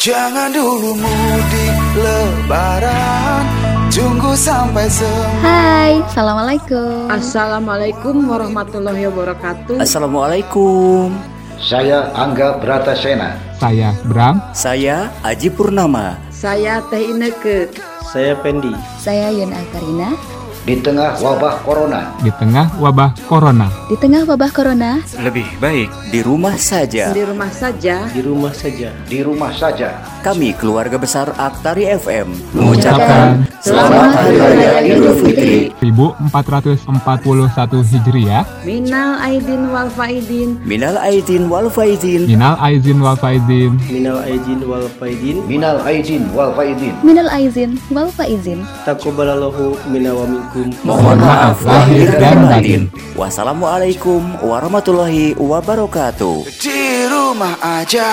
Jangan dulu mudik lebaran Tunggu sampai sembuh Hai, Assalamualaikum Assalamualaikum warahmatullahi wabarakatuh. Assalamualaikum. Saya Angga Bratasena. Saya Bram. Saya Aji Purnama. Saya Teh Ineke. Saya Pendi. Saya Yuna Karina Di tengah wabah corona, Di tengah wabah corona, Di tengah wabah corona Lebih baik di rumah saja. Di rumah saja. Di rumah saja. di rumah saja. Kami keluarga besar Aktari FM mengucapkan Selamat Hari Raya Idul Fitri 1441 Hijriah, Minal aidin wal faidin. Minal aidin wal faizin. Minal Aizin wal Faizin, Minal aijin wal faidin. Minal aidin wal faidin. Minal aizin wal faizin Taqabbalallahu minna wa minkum. Mohon maaf lahir dan batin. Wassalamualaikum warahmatullahi wabarakatuh. Di rumah aja